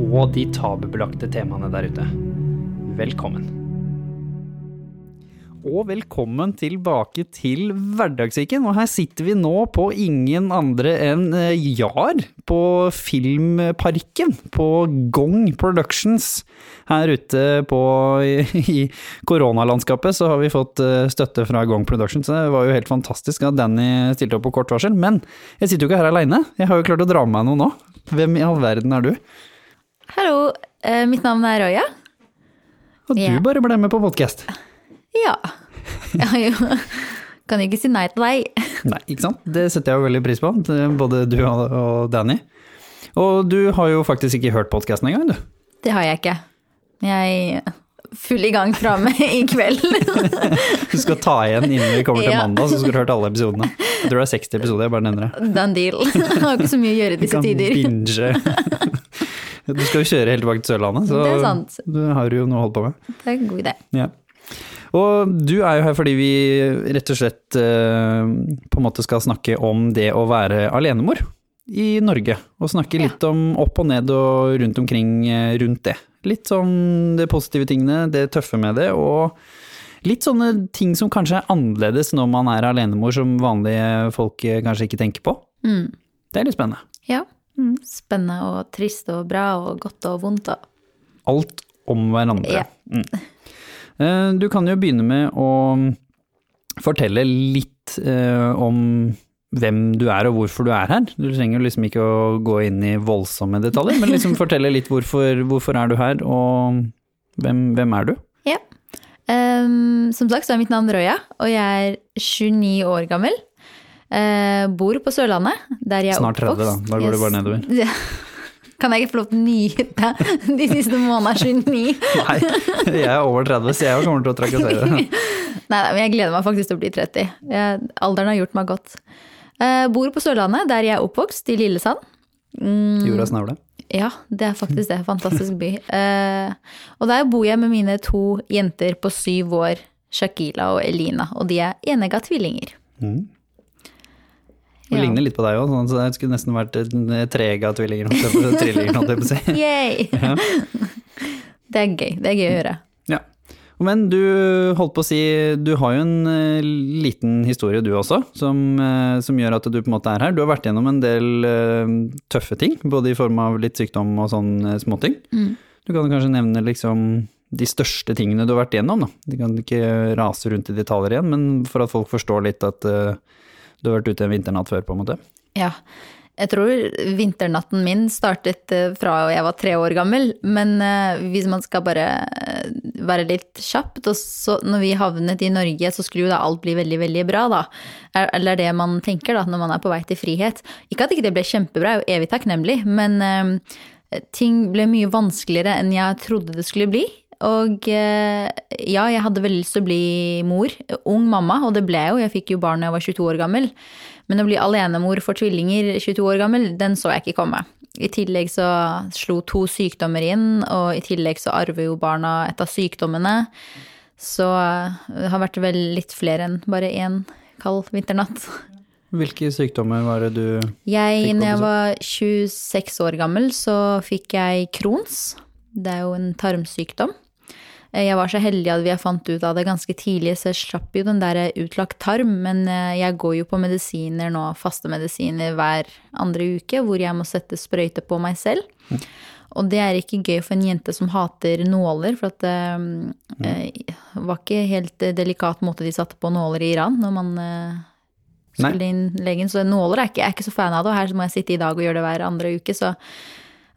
og de tabubelagte temaene der ute. Velkommen. Og velkommen tilbake til Hverdagssyken. Og her sitter vi nå på ingen andre enn eh, Jar på Filmparken. På Gong Productions. Her ute på, i, i koronalandskapet så har vi fått eh, støtte fra Gong Productions. Det var jo helt fantastisk at Danny stilte opp på kort varsel. Men jeg sitter jo ikke her aleine. Jeg har jo klart å dra med meg noe nå. Hvem i all verden er du? Hallo, eh, mitt navn er Roya. Og du bare ble med på podkast. Ja. Jeg har jo Kan ikke si nei til deg. Nei, ikke sant? Det setter jeg jo veldig pris på, både du og Danny. Og du har jo faktisk ikke hørt podkasten engang, du. Det har jeg ikke. Jeg er full i gang fra meg i kveld. Du skal ta igjen innen vi kommer til mandag, så skal du ha hørt alle episodene. Jeg tror det er 60 episoder, jeg bare nevner det. Done deal. Jeg har ikke så mye å gjøre i Du kan tider. binge. Du skal jo kjøre helt tilbake til Sørlandet, så Det er sant. du har jo noe å holde på med. Det er en god idé. Ja. Og du er jo her fordi vi rett og slett eh, på en måte skal snakke om det å være alenemor i Norge. Og snakke Ja. litt om opp og ned og rundt omkring eh, rundt det. Litt sånn de positive tingene, det tøffe med det, og litt sånne ting som kanskje er annerledes når man er alenemor, som vanlige folk eh, kanskje ikke tenker på. Mm. Det er litt spennende. Ja. Mm. Spennende og trist og bra og godt og vondt og Alt om hverandre. Ja. Mm. Eh, Du kan jo begynne med å fortelle litt eh, om hvem du er og hvorfor du er her. Du trenger liksom ikke å gå inn i voldsomme detaljer, men liksom fortelle litt hvorfor, hvorfor er du her, og hvem, hvem er du? Ja. Um, som sagt så er mitt navn Røya, og jeg er 29 år gammel. Eh, bor på Sørlandet, der jeg er Snart 30 da, oppvokst. da går det bare nedover. Ja. Kan jeg ikke få lov til å nyte de siste månedene 29? Nei, jeg er over 30, så jeg kommer til å trakassere deg. Nei, men jeg gleder meg faktisk til å bli 30. Jeg, alderen har gjort meg godt. Eh, bor på Sørlandet, der jeg er oppvokst, i Lillesand. Mm, Jorda snavle? Ja, det er faktisk det. Fantastisk by. Eh, og der bor jeg med mine to jenter på syv år, Shakila og Elina. Og de er enegga tvillinger. Det Ja. ligner litt på deg òg, sånn, så det skulle nesten vært treegga tvillinger. Trillinger. Yay! Det er gøy. Det er gøy å høre. Ja. Men du holdt på å si, du har jo en eh, liten historie du også, som, eh, som gjør at du på en måte er her. Du har vært gjennom en del eh, tøffe ting, både i form av litt sykdom og sånne småting. Mm. Du kan kanskje nevne liksom de største tingene du har vært gjennom, da. Du kan ikke rase rundt i detaljer igjen, men for at folk forstår litt at eh, du har vært ute en vinternatt før, på en måte. Ja. Jeg tror vinternatten min startet eh, fra jeg var tre år gammel, men eh, hvis man skal bare eh, være litt kjapt, og så når vi havnet i Norge, så skulle jo da alt bli veldig, veldig bra, da. Er- Eller det man tenker da, når man er på vei til frihet. Ikke at ikke det ble kjempebra, jeg er jo evig takknemlig, men ting ble mye vanskeligere enn jeg trodde det skulle bli. Og eh, ja, jeg hadde veldig lyst til å bli mor, ung mamma, og det ble jeg jo, jeg fikk jo barn da jeg var 22 år gammel. Men å bli alenemor for tvillinger 22 år gammel, den så jeg ikke komme. I tillegg så slo to sykdommer inn, og i tillegg så arver jo barna et av sykdommene. Så eh, det har vært vel litt flere enn bare én kald vinternatt. Hvilke sykdommer var det du Jeg, Fikk når jeg var 26 år gammel, så fikk jeg Crohns. Det er jo en tarmsykdom. Eh, Jeg var så heldig at vi fant ut av det ganske tidlig, så jeg slapp jo den der utlagt tarm. Men eh, jeg går jo på medisiner nå, faste medisiner hver andre uke, hvor jeg må sette sprøyte på meg selv. Og det er ikke gøy for en jente som hater nåler, for at det eh, var ikke helt eh, delikat måte de satte på nåler i Iran når man eh, skulle inn legen. Så nåler er ikke, jeg er ikke så fan av det, og her må jeg sitte i dag og gjøre det hver andre uke, så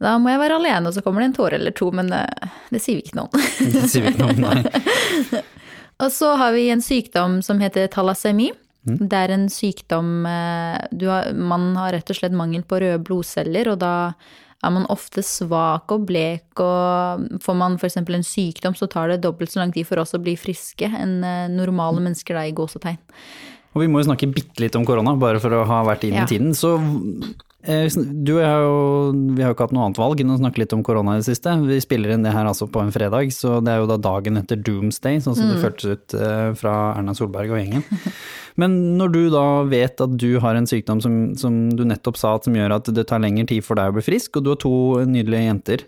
da må jeg være alene, og så kommer det en tåre eller to, men eh, det sier vi ikke noen. Det sier vi ikke noen, nei. Og så har vi en sykdom som heter thalassemi. Det er en sykdom eh, du har, Man har rett og slett mangel på røde blodceller, og da er man ofte svak og blek, og får man f.eks. en sykdom, så tar det dobbelt så lang tid for oss å bli friske enn eh, normale mennesker da, i gåsetegn. Og vi må jo snakke bitte litt om korona, bare for å ha vært inn Ja. i tiden. Så du og jeg har jo, vi har jo ikke hatt noe annet valg enn å snakke litt om korona i det siste. Vi spiller inn det her altså på en fredag, så det er jo da dagen etter doomsday, sånn som det føltes ut eh, fra Erna Solberg og gjengen. Men når du da vet at du har en sykdom som, som du nettopp sa, som gjør at det tar lengre tid for deg å bli frisk, og du har to nydelige jenter,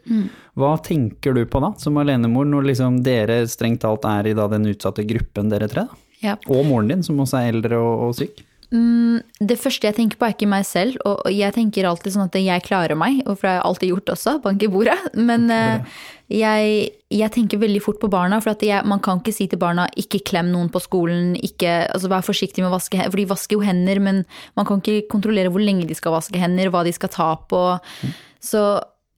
hva tenker du på da, som alenemor, når liksom dere strengt talt er i da den utsatte gruppen dere tre? Ja. Og moren din, som også er eldre og, og syk. Mm, det første jeg tenker på er ikke meg selv, og og jeg tenker alltid sånn at jeg klarer meg, og for det har jeg alltid gjort også, bank i bordet. Men eh, jeg, jeg tenker veldig fort på barna, for at jeg, man kan ikke si til barna ikke klem noen på skolen, ikke, altså vær forsiktig med å vaske hender, for de vasker jo hender, men man kan ikke kontrollere hvor lenge de skal vaske hender, hva de skal ta på. Så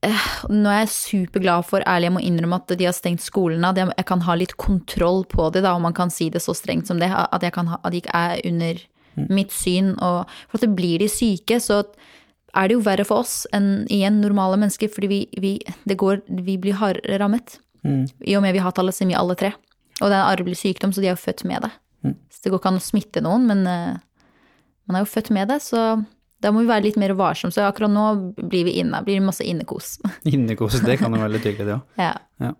eh, nå er jeg superglad for, ærlig jeg må innrømme at de har stengt skolen, at jeg, kan ha litt kontroll på det, da, om man kan si det så strengt som det, at, jeg kan ha, at de ikke er under mitt syn, og for at det blir de syke, så er det jo verre for oss enn igjen normale mennesker, fordi vi, vi, det går, vi blir hardere rammet. I og med vi har talasemi alle tre. Og det er en arvelig sykdom, så de er jo født med det. Så det går ikke an å smitte noen, men uh, man er jo født med det, så da må vi være litt mer varsomme. Så akkurat nå blir vi inne, blir det masse innekos. Innekos, det kan jo være litt hyggelig, det òg. ja. Ja.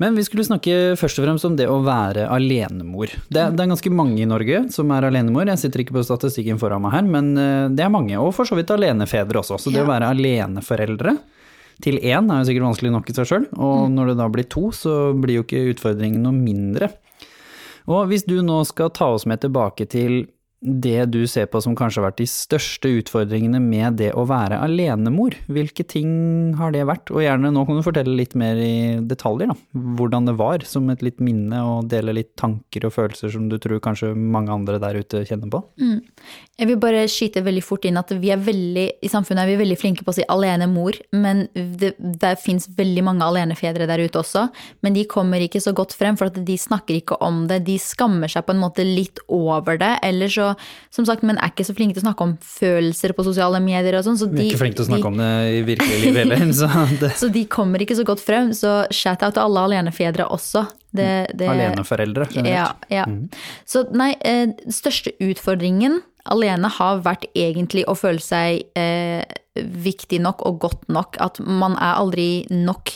Men vi skulle snakke først og fremst om det å være alenemor. Det, er- det er ganske mange i Norge som er alenemor. Jeg sitter ikke på statistikken foran meg her, men eh, det er mange. Og for så vidt alenefedre også. Så det å være aleneforeldre til én er jo sikkert vanskelig nok i seg sjøl, og når det da blir to, så blir jo ikke utfordringen noe mindre. Og hvis du nå skal ta oss med tilbake til det du ser på som kanskje har vært de største utfordringene med det å være alenemor, hvilke ting har det vært? Og gjerne nå kan du fortelle litt mer i detaljer, da. Hvordan det var, som et litt minne, og dele litt tanker og følelser som du tror kanskje mange andre der ute kjenner på. Jeg vil bare skyte veldig fort inn at vi er veldig, i samfunnet er vi veldig flinke på å si alenemor, men det, det fins veldig mange alenefedre der ute også. Men de kommer ikke så godt frem, for at de snakker ikke om det. De skammer seg på en måte litt over det. Eller så, som sagt, men er ikke så flinke til å snakke om følelser på sosiale medier og sånn. Så de, er ikke flinke til å snakke om det i virkelig liv heller, så Så de kommer ikke så godt frem. Så shout-out til alle alenefedre også. Det, det, Aleneforeldre ja, ja. Så nei, eh, største utfordringen alene har vært egentlig å føle seg eh, viktig nok og godt nok. At man er aldri nok.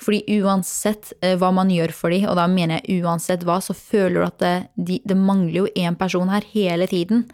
Fordi uansett eh, hva man gjør for dem, og da mener jeg uansett hva, så føler du at det, de, det mangler jo én person her hele tiden.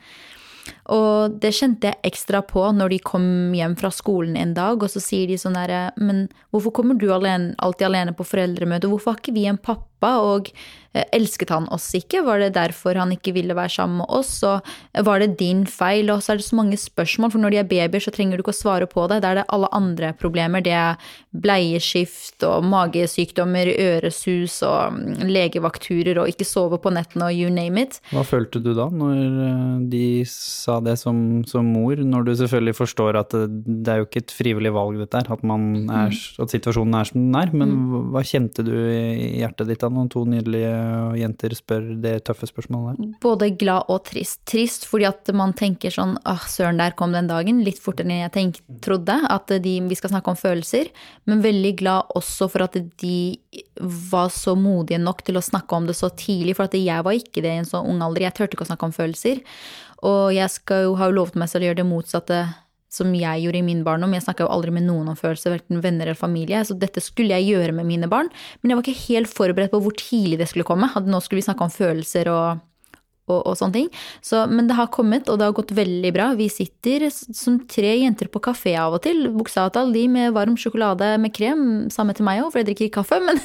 Og det kjente jeg ekstra på når de kom hjem fra skolen en dag, og så sier de sånn derre Men hvorfor kommer du alene, alltid alene på foreldremøte? Hvorfor har ikke vi en pappa? Og eh, elsket han oss ikke? Var det derfor han ikke ville være sammen med oss? Og eh, var det din feil? Og så er det så mange spørsmål, for når de er babyer, så trenger du ikke å svare på det. Da er det alle andre problemer. Det er bleieskift og magesykdommer, øresus og legevakturer og ikke sove på nettene og you name it. Hva følte du da, når eh, de sa det som, som mor, når du selvfølgelig forstår at det, det er jo ikke et frivillig valg dette her, at, er, at situasjonen er som den er, men hva kjente du i hjertet ditt da når to nydelige jenter spør det tøffe spørsmålet både glad og trist. Trist fordi at man tenker sånn åh, søren, der kom den dagen. Litt fortere enn jeg tenk, trodde. At de, vi skal snakke om følelser. Men veldig glad også for at de var så modige nok til å snakke om det så tidlig. For at jeg var ikke det i en så ung alder. Jeg turte ikke å snakke om følelser. Og jeg skal jo, har jo lovet meg selv å gjøre det motsatte som jeg gjorde i min barndom. Jeg snakka jo aldri med noen om følelser, verken venner eller familie. Så dette skulle jeg gjøre med mine barn. Men jeg var ikke helt forberedt på hvor tidlig det skulle komme. At nå skulle vi snakke om følelser og og, og sånne ting. Så, men det har kommet, og det har gått veldig bra. Vi sitter som tre jenter på kafé av og til, talt, de med varm sjokolade med krem, samme til meg òg, for jeg drikker kaffe, men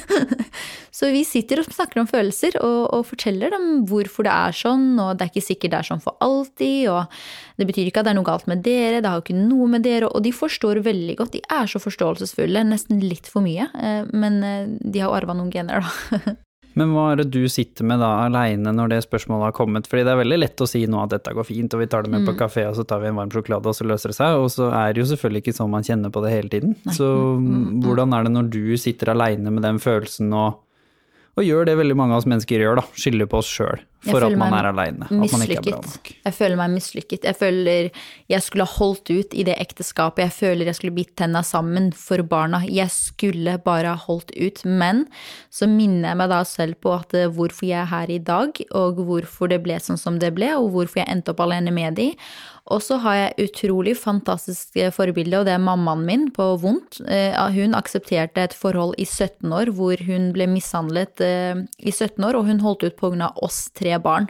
Så vi sitter og snakker om følelser, og, og forteller dem hvorfor det er sånn, og det er ikke sikkert det er sånn for alltid, og det betyr ikke at det er noe galt med dere, det har jo ikke noe med dere, og de forstår veldig godt, de er så forståelsesfulle, nesten litt for mye, eh, men eh, de har arva noen gener, da. Men hva er det du sitter med da aleine når det spørsmålet har kommet? Fordi det er veldig lett å si nå at dette går fint, og vi tar det med på kafé, og så tar vi en varm sjokolade, og så løser det seg. Og så er det jo selvfølgelig ikke sånn man kjenner på det hele tiden. Så hvordan er det når du sitter aleine med den følelsen og, og gjør det veldig mange av oss mennesker gjør, da, skylder på oss sjøl. For at man er aleine. At man ikke er bra nok. Jeg føler meg mislykket. Jeg føler jeg skulle ha holdt ut i det ekteskapet. Jeg føler jeg skulle bitt tenna sammen for barna. Jeg skulle bare ha holdt ut. Men så minner jeg meg da selv på at eh, hvorfor jeg er her i dag, og hvorfor det ble sånn som det ble, og hvorfor jeg endte opp alene med de. Og så har jeg utrolig fantastiske forbilder, og det er mammaen min på vondt. Eh, Hun aksepterte et forhold i 17 år hvor hun ble mishandlet eh, i 17 år, og hun holdt ut pga. oss tre barn.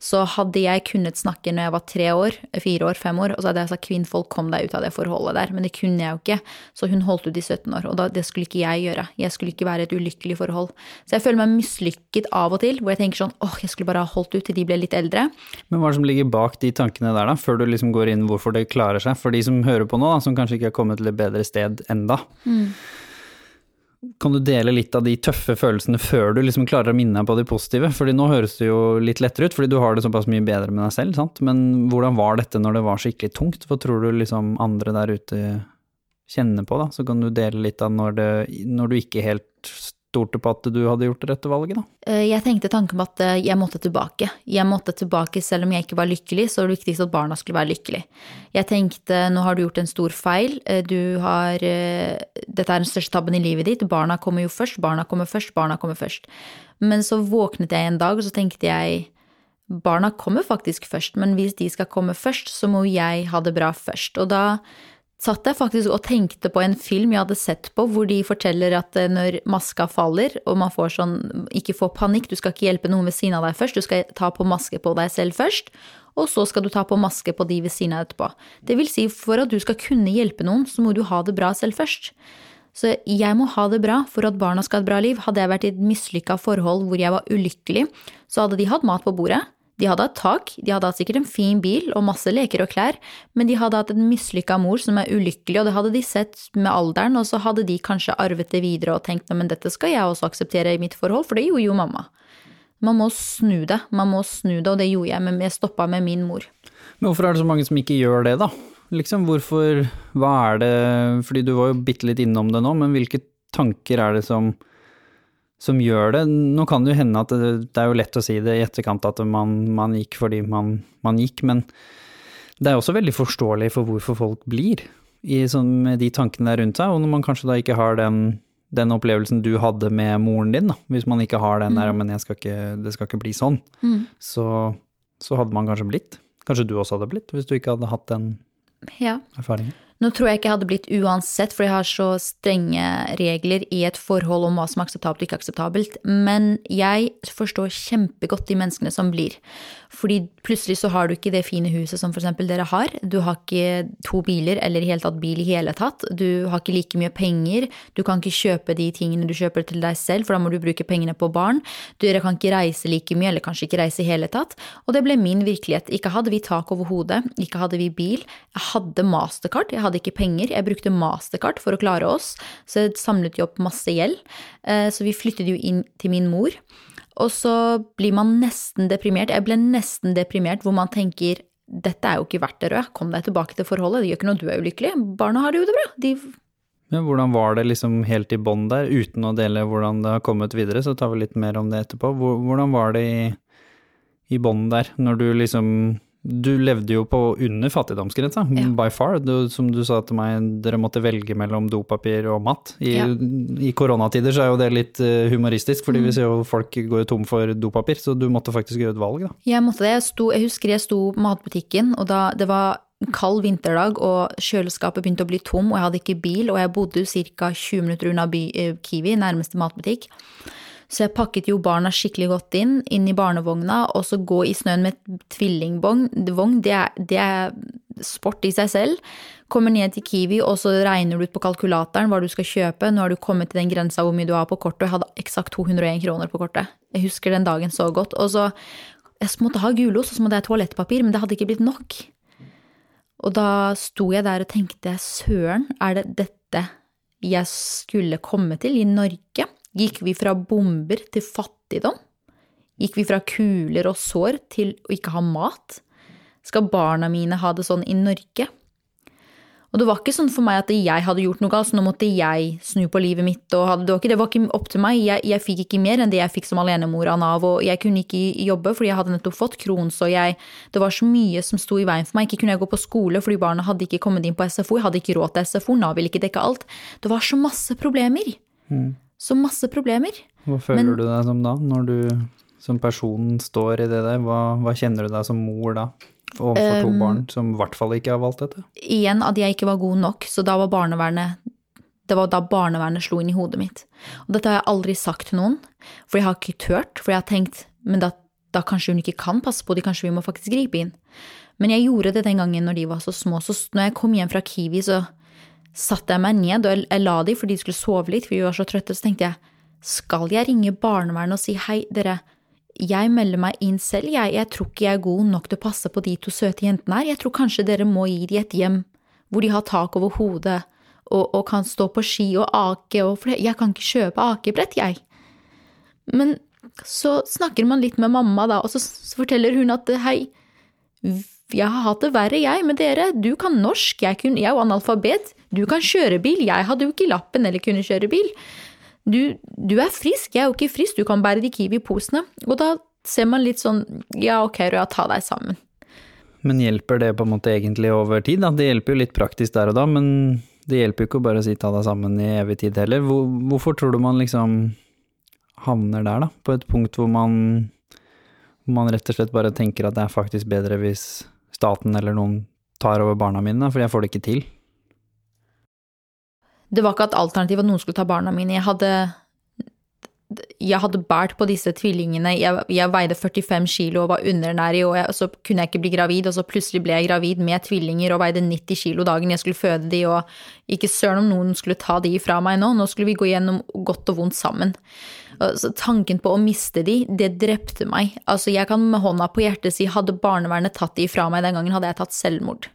Så hadde jeg kunnet snakke når jeg var tre år, fire år, fem år, og så hadde jeg sagt kvinnfolk, kom deg ut av det forholdet der. Men det kunne jeg jo ikke. Så hun holdt ut i 17 år, og det skulle ikke jeg gjøre. Jeg skulle ikke være et ulykkelig forhold. Så jeg føler meg mislykket av og til, hvor jeg tenker sånn åh, jeg skulle bare ha holdt ut til de ble litt eldre. Men hva er det som ligger bak de tankene der, da? Før du liksom går inn hvorfor det klarer seg? For de som hører på nå, som kanskje ikke har kommet til et bedre sted enda. Kan du dele litt av de tøffe følelsene før du liksom klarer å minne deg på de positive? Fordi nå høres det jo litt lettere ut, fordi du har det såpass mye bedre med deg selv, sant? Men hvordan var dette når det var skikkelig tungt? Hva tror du liksom andre der ute kjenner på, da? Så kan du dele litt av når, det, når du ikke helt stolte på at du hadde gjort det rette valget, da. Eh, Jeg tenkte tanken på at eh, jeg måtte tilbake. Jeg måtte tilbake selv om jeg ikke var lykkelig, så var det viktigste at barna skulle være lykkelige. Jeg tenkte nå har du gjort en stor feil, eh, du har Dette er den største tabben i livet ditt, barna kommer jo først, barna kommer først, barna kommer først. Men så våknet jeg en dag, og så tenkte jeg barna kommer faktisk først, men hvis de skal komme først, så må jeg ha det bra først. Og da satt jeg faktisk og tenkte på en film jeg hadde sett på, hvor de forteller at eh, når maska faller, og man får sånn Ikke få panikk, du skal ikke hjelpe noen ved siden av deg først, du skal ta på maske på deg selv først, og så skal du ta på maske på de ved siden av etterpå. Det vil si, for at du skal kunne hjelpe noen, så må du ha det bra selv først. Så jeg må ha det bra for at barna skal ha et bra liv. Hadde jeg vært i et mislykka forhold hvor jeg var ulykkelig, så hadde de hatt mat på bordet. De hadde hatt tak, de hadde hatt sikkert en fin bil og masse leker og klær, men de hadde hatt en mislykka mor som er ulykkelig, og det hadde de sett med alderen, og så hadde de kanskje arvet det videre og tenkt men dette skal jeg også akseptere i mitt forhold, for det gjorde jo mamma. Man må snu det, man må snu det, og det gjorde jeg, men jeg stoppa med min mor. Men hvorfor er det så mange som ikke gjør det, da? Liksom, hvorfor Hva er det Fordi du var jo bitte litt innom det nå, men hvilke tanker er det som som gjør det. Nå kan det jo hende at det, det er jo lett å si det i etterkant at man, man gikk fordi man, man, gikk, men det er også veldig forståelig for hvorfor folk blir i sånn, de tankene der rundt seg, og når man kanskje da ikke har den, den opplevelsen du hadde med moren din, da. hvis man ikke har den der men jeg skal ikke, det skal ikke bli sånn, så, så hadde man kanskje blitt. Kanskje du også hadde blitt, hvis du ikke hadde hatt den Ja. erfaringen. Nå tror jeg ikke jeg hadde blitt uansett, for jeg har så strenge regler i et forhold om hva som er akseptabelt og ikke akseptabelt, men jeg forstår kjempegodt de menneskene som blir. Fordi plutselig så har du ikke det fine huset som eksempel dere har, du har ikke to biler eller i hele tatt bil i hele tatt, du har ikke like mye penger, du kan ikke kjøpe de tingene du kjøper til deg selv, for da må du bruke pengene på barn, dere kan ikke reise like mye, eller kanskje ikke reise i hele tatt, og det ble min virkelighet. Ikke hadde vi tak over hodet, ikke hadde vi bil, jeg hadde mastercard, jeg hadde ikke penger, jeg brukte mastercard for å klare oss, så jeg samlet jo opp masse gjeld, Eh, så vi flyttet jo inn til min mor. Og så blir man nesten deprimert. Jeg ble nesten deprimert hvor man tenker dette er jo ikke verdt det, røde, Kom deg tilbake til forholdet. Det gjør ikke noe du er ulykkelig. Barna har det jo det bra. De Men hvordan var det liksom helt i bånn der, uten å dele hvordan det har kommet videre, så tar vi litt mer om det etterpå. Hvordan var det i, i bånn der, når du liksom Du levde jo på under fattigdomsgrensa, Ja. by far. Du, som du sa til meg, dere måtte velge mellom dopapir og mat. I, Ja. I koronatider så er jo det litt eh, humoristisk, fordi Mm. vi ser jo folk går tom for dopapir, så du måtte faktisk gjøre et valg, da. Jeg måtte det. Jeg, sto, jeg husker jeg sto på matbutikken, og da det var kald vinterdag, og kjøleskapet begynte å bli tom, og jeg hadde ikke bil, og jeg bodde ca. 20 minutter unna by, eh, Kiwi, nærmeste matbutikk. Så jeg pakket jo barna skikkelig godt inn, inn i barnevogna, og så gå i snøen med tvillingvogn, det er, det er sport i seg selv. Kommer ned til Kiwi, og så regner du ut på kalkulatoren hva du skal kjøpe. Nå har du kommet til den grensa hvor mye du har på kortet, og jeg hadde eksakt 201 kroner på kortet. Jeg husker den dagen så godt. Og så Jeg måtte ha gulost, og så måtte jeg ha toalettpapir, men det hadde ikke blitt nok. Og da sto jeg der og tenkte søren, er det dette jeg skulle komme til i Norge? Gikk vi fra bomber til fattigdom? Gikk vi fra kuler og sår til å ikke ha mat? Skal barna mine ha det sånn i Norge? Og det var ikke sånn for meg at jeg hadde gjort noe galt, så nå måtte jeg snu på livet mitt. Hadde, det, var ikke, det var ikke opp til meg. Jeg, jeg fikk ikke mer enn det jeg fikk som alenemor av Nav. Og jeg kunne ikke jobbe fordi jeg hadde nettopp fått Crohns, og jeg, det var så mye som sto i veien for meg. Ikke kunne jeg gå på skole fordi barna hadde ikke kommet inn på SFO. Jeg hadde ikke råd til SFO. Nav ville ikke dekke alt. Det var så masse problemer. Så masse problemer. Hva føler Men- du deg som da, når du som person står i det der? Hva, hva kjenner du deg som mor da? Overfor to Um, barn som i hvert fall ikke har valgt dette? igjen at jeg ikke var god nok, så da var barnevernet Det var da barnevernet slo inn i hodet mitt. Og dette har jeg aldri sagt til noen, for jeg har ikke turt, for jeg har tenkt men da, da kanskje hun ikke kan passe på de, kanskje vi må faktisk gripe inn. Men jeg gjorde det den gangen når de var så små, så når jeg kom hjem fra Kiwi, så satte jeg meg ned, og jeg, la de fordi de skulle sove litt, for vi var så trøtte, så tenkte jeg, skal jeg ringe barnevernet og si hei, dere, jeg melder meg inn selv, jeg, jeg tror ikke jeg er god nok til å passe på de to søte jentene her, jeg tror kanskje dere må gi de et hjem hvor de har tak over hodet og, og kan stå på ski og ake, og, for jeg kan ikke kjøpe akebrett, jeg. Men så snakker man litt med mamma da, og så forteller hun at hei, jeg har hatt det verre, jeg, med dere. Du kan norsk, jeg, kun, jeg er jo analfabet. Du kan kjøre bil, jeg hadde jo ikke lappen eller kunne kjøre bil. Du, du er frisk, jeg er jo ikke frisk, du kan bære de Kiwi-posene. Og da ser man litt sånn, ja ok, Røya, ta deg sammen. Men hjelper det på en måte egentlig over tid? Da? Det hjelper jo litt praktisk der og da, men det hjelper jo ikke å bare si ta deg sammen i evig tid heller. Hvor, hvorfor tror du man liksom havner der, da? På et punkt hvor man, hvor man rett og slett bare tenker at det er faktisk bedre hvis staten eller noen tar over barna mine, for jeg får det ikke til. Det var ikke et alternativ at noen skulle ta barna mine. Jeg hadde, jeg hadde båret på disse tvillingene. Jeg, jeg veide 45 kilo og var underernærig, og jeg, så kunne jeg ikke bli gravid. Og så plutselig ble jeg gravid med tvillinger og veide 90 kilo dagen jeg skulle føde de, og ikke søren om noen skulle ta de fra meg nå. Nå skulle vi gå gjennom godt og vondt sammen. Så tanken på å miste de, det drepte meg. Altså, jeg kan med hånda på hjertet si hadde barnevernet tatt de fra meg den gangen, hadde jeg tatt selvmord.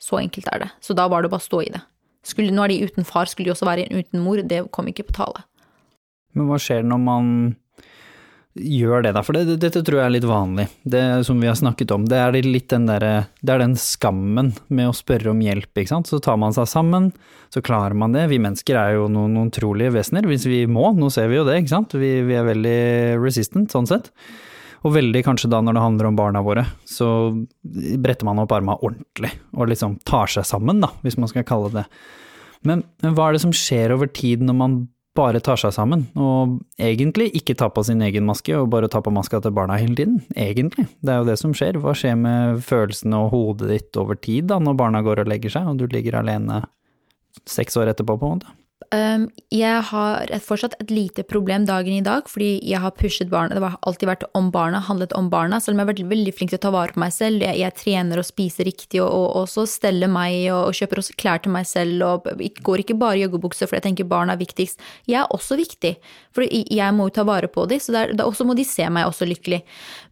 Så enkelt er det. Så da var det bare å stå i det. Skulle, nå er de uten far, skulle de også være uten mor, det kom ikke på tale. Men hva skjer når man gjør det, da? For det, dette tror jeg er litt vanlig, det som vi har snakket om. Det er litt den derre Det er den skammen med å spørre om hjelp, ikke sant. Så tar man seg sammen, så klarer man det. Vi mennesker er jo noen utrolige vesener, hvis vi må. Nå ser vi jo det, ikke sant. Vi, vi er veldig resistant, sånn sett. Og veldig kanskje da når det handler om barna våre, så bretter man opp armene ordentlig, og liksom tar seg sammen, da, hvis man skal kalle det. Men, men hva er det som skjer over tid når man bare tar seg sammen, og egentlig ikke tar på sin egen maske, og bare tar på maska til barna hele tiden? Egentlig. Det er jo det som skjer. Hva skjer med følelsene og hodet ditt over tid, da, når barna går og legger seg, og du ligger alene seks år etterpå, på en måte? Um, jeg har fortsatt et lite problem dagen i dag, fordi jeg har pushet barna. Det har alltid vært om barna, handlet om barna. Selv om jeg har vært veldig flink til å ta vare på meg selv. Jeg, jeg trener og spiser riktig, og, og også steller meg, og, og kjøper også klær til meg selv, og går ikke bare i joggebukse, for jeg tenker barna er viktigst. Jeg er også viktig, for jeg må jo ta vare på dem, så det er, da også må de se meg også lykkelig.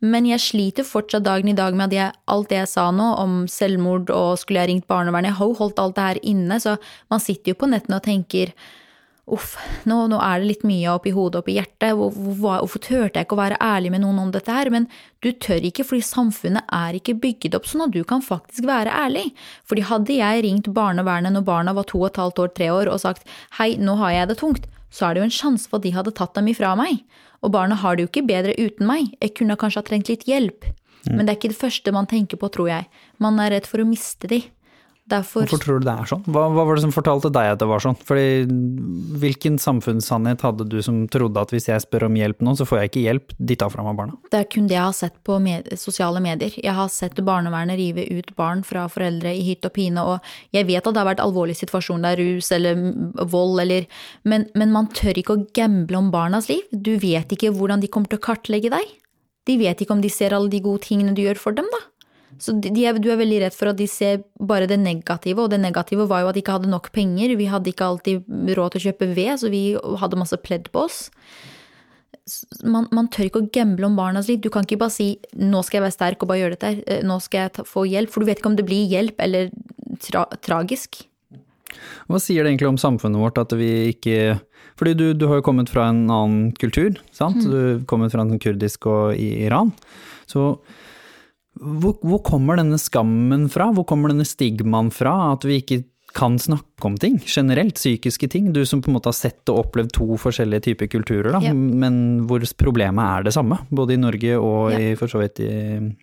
Men jeg sliter fortsatt dagen i dag med at jeg, alt det jeg sa nå om selvmord og skulle jeg ringt barnevernet, jeg har jo holdt alt det her inne, så man sitter jo på nettene og tenker uff, nå, nå er det litt mye oppi hodet oppi hjertet, hvor, hvor, hvorfor turte jeg ikke å være ærlig med noen om dette her? Men du tør ikke fordi samfunnet er ikke bygget opp sånn at du kan faktisk være ærlig. Fordi hadde jeg ringt barnevernet når barna var to og et halvt år, tre år og sagt hei, nå har jeg det tungt, så er det jo en sjanse for at de hadde tatt dem ifra meg. Og barna har det jo ikke bedre uten meg, jeg kunne kanskje ha trengt litt hjelp. Men det er ikke det første man tenker på, tror jeg. Man er redd for å miste de. Derfor Hvorfor tror du det er sånn? Hva, hva var det som fortalte deg at det var sånn? Fordi hvilken samfunnssannhet hadde du som trodde at hvis jeg spør om hjelp nå, så får jeg ikke hjelp, de tar fra meg barna? Det er kun det jeg har sett på med sosiale medier. Jeg har sett barnevernet rive ut barn fra foreldre i hytt og pine, og jeg vet at det har vært alvorlig situasjon der, rus eller vold eller men, men man tør ikke å gamble om barnas liv. Du vet ikke hvordan de kommer til å kartlegge deg. De vet ikke om de ser alle de gode tingene du gjør for dem, da. Så de, de er, du er veldig redd for at de ser bare det negative, og det negative var jo at de ikke hadde nok penger. Vi hadde ikke alltid råd til å kjøpe ved, så vi hadde masse pledd på oss. Man, man tør ikke å gamble om barnas liv. Du kan ikke bare si 'nå skal jeg være sterk og bare gjøre dette', her. nå skal jeg ta, få hjelp, for du vet ikke om det blir hjelp eller tra tragisk. Hva sier det egentlig om samfunnet vårt at vi ikke Fordi du, du har jo kommet fra en annen kultur, sant? Du har kommet fra en kurdisk og i Iran. Så hvor, hvor kommer denne skammen fra? Hvor kommer denne stigmaen fra? At vi ikke kan snakke om ting generelt, psykiske ting. Du som på en måte har sett og opplevd to forskjellige typer kulturer, da, Ja. men hvor problemet er det samme, både i Norge og Ja. i for så vidt i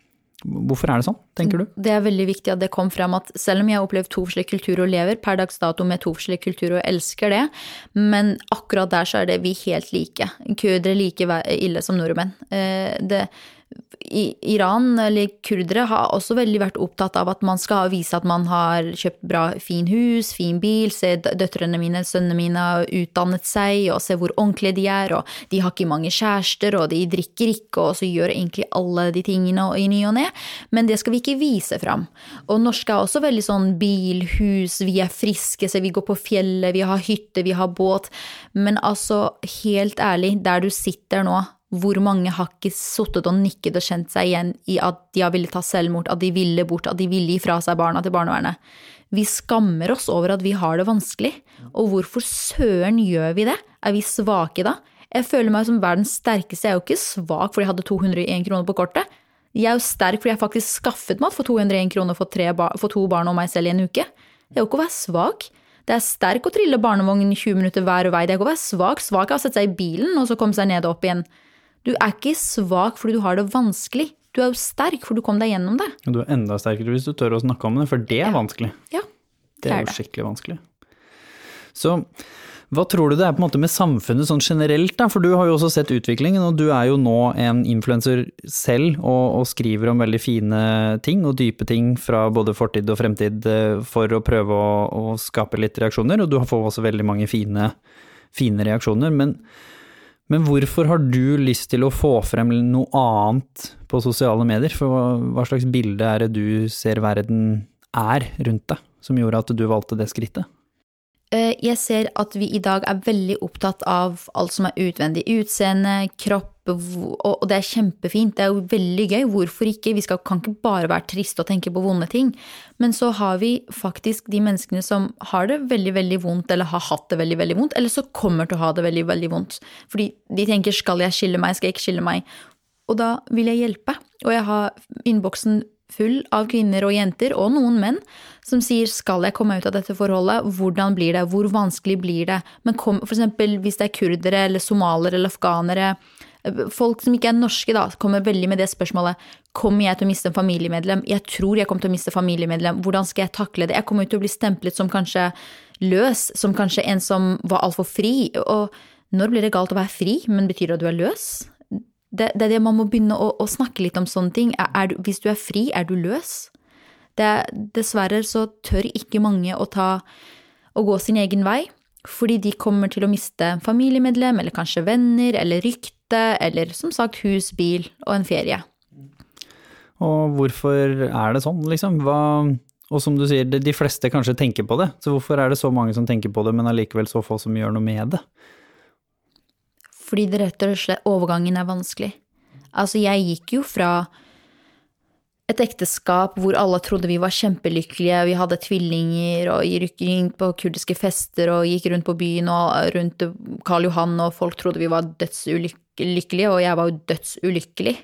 Hvorfor er det sånn, tenker du? Det er veldig viktig at det kom frem at selv om jeg har opplevd to forskjellige kulturer og lever per dags dato med to forskjellige kulturer og elsker det, men akkurat der så er det vi helt like. Kurdere er like ille som nordmenn. Eh, Det, i Iran, eller kurdere, har også veldig vært opptatt av at man skal vise at man har kjøpt bra, fin hus, fin bil, se døtrene mine, sønnene mine har utdannet seg, og se hvor ordentlige de er, og de har ikke mange kjærester, og de drikker ikke, og så gjør egentlig alle de tingene i ny og ne, men det skal vi ikke vise fram. Og norske er også veldig sånn bil, hus, vi er friske, så vi går på fjellet, vi har hytte, vi har båt, men altså, helt ærlig, der du sitter nå, hvor mange har ikke sittet og nikket og kjent seg igjen i at de har villet ta selvmord, at de ville bort, at de ville gi fra seg barna til barnevernet? Vi skammer oss over at vi har det vanskelig. Og hvorfor søren gjør vi det? Er vi svake da? Jeg føler meg som verdens sterkeste. Jeg er jo ikke svak fordi jeg hadde 201 kroner på kortet. Jeg er jo sterk fordi jeg faktisk skaffet mat for 201 kroner for, bar for to barn og meg selv i en uke. Det er jo ikke å være svak. Det er sterk å trille barnevogn 20 minutter hver vei. Det er ikke å være svak. Svak er å sette seg i bilen og så komme seg ned og opp igjen. Du er ikke svak fordi du har det vanskelig. Du er jo sterk for du kom deg gjennom det. Og du er enda sterkere hvis du tør å snakke om det, for det er vanskelig. Ja, Det det er er jo skikkelig vanskelig. Så hva tror du det er på en måte med samfunnet sånn generelt, da? For du har jo også sett utviklingen, og du er jo nå en influenser selv og, og skriver om veldig fine ting og dype ting fra både fortid og fremtid eh, for å prøve å, å skape litt reaksjoner, og du får også veldig mange fine, fine reaksjoner. Men, men hvorfor har du lyst til å få frem noe annet på sosiale medier? For hva, hva slags bilde er det du ser verden er rundt deg, som gjorde at du valgte det skrittet? Eh, Jeg ser at vi i dag er veldig opptatt av alt som er utvendig. Utseende, kropp, og det er kjempefint. Det er jo veldig gøy. Hvorfor ikke? Vi skal, kan ikke bare være triste og tenke på vonde ting. Men så har vi faktisk de menneskene som har det veldig, veldig vondt, eller har hatt det veldig, veldig vondt, eller så kommer til å ha det veldig, veldig vondt. Fordi de tenker skal jeg skille meg, skal jeg ikke skille meg? Og da vil jeg hjelpe. Og jeg har innboksen full av kvinner og jenter, og noen menn, som sier skal jeg komme ut av dette forholdet, hvordan blir det, hvor vanskelig blir det? Men kom, for eksempel hvis det er kurdere eller somalere eller afghanere, folk som ikke er norske da, kommer veldig med det spørsmålet, kommer jeg til å miste en familiemedlem? Jeg tror jeg kommer til å miste familiemedlem, hvordan skal jeg takle det? Jeg kommer til å bli stemplet som kanskje løs, som kanskje en som var altfor fri, og når blir det galt å være fri, men betyr det at du er løs? Det, det er det man må begynne å, å snakke litt om sånne ting. Er, er, du- hvis du er fri, er du løs? Det, er- dessverre så tør ikke mange å ta å gå sin egen vei, fordi de kommer til å miste familiemedlem, eller kanskje venner, eller rykte, eller som sagt hus, bil og en ferie. Og hvorfor er det sånn, liksom? Hva, og som du sier, de fleste kanskje tenker på det, så hvorfor er det så mange som tenker på det, men allikevel så få som gjør noe med det? Fordi det rett og slett overgangen er vanskelig. Altså, jeg gikk jo fra et ekteskap hvor alle trodde vi var kjempelykkelige, vi hadde tvillinger og gikk på kurdiske fester og gikk rundt på byen og rundt Karl Johan, og folk trodde vi var dødsulykkelige, og jeg var jo dødsulykkelig.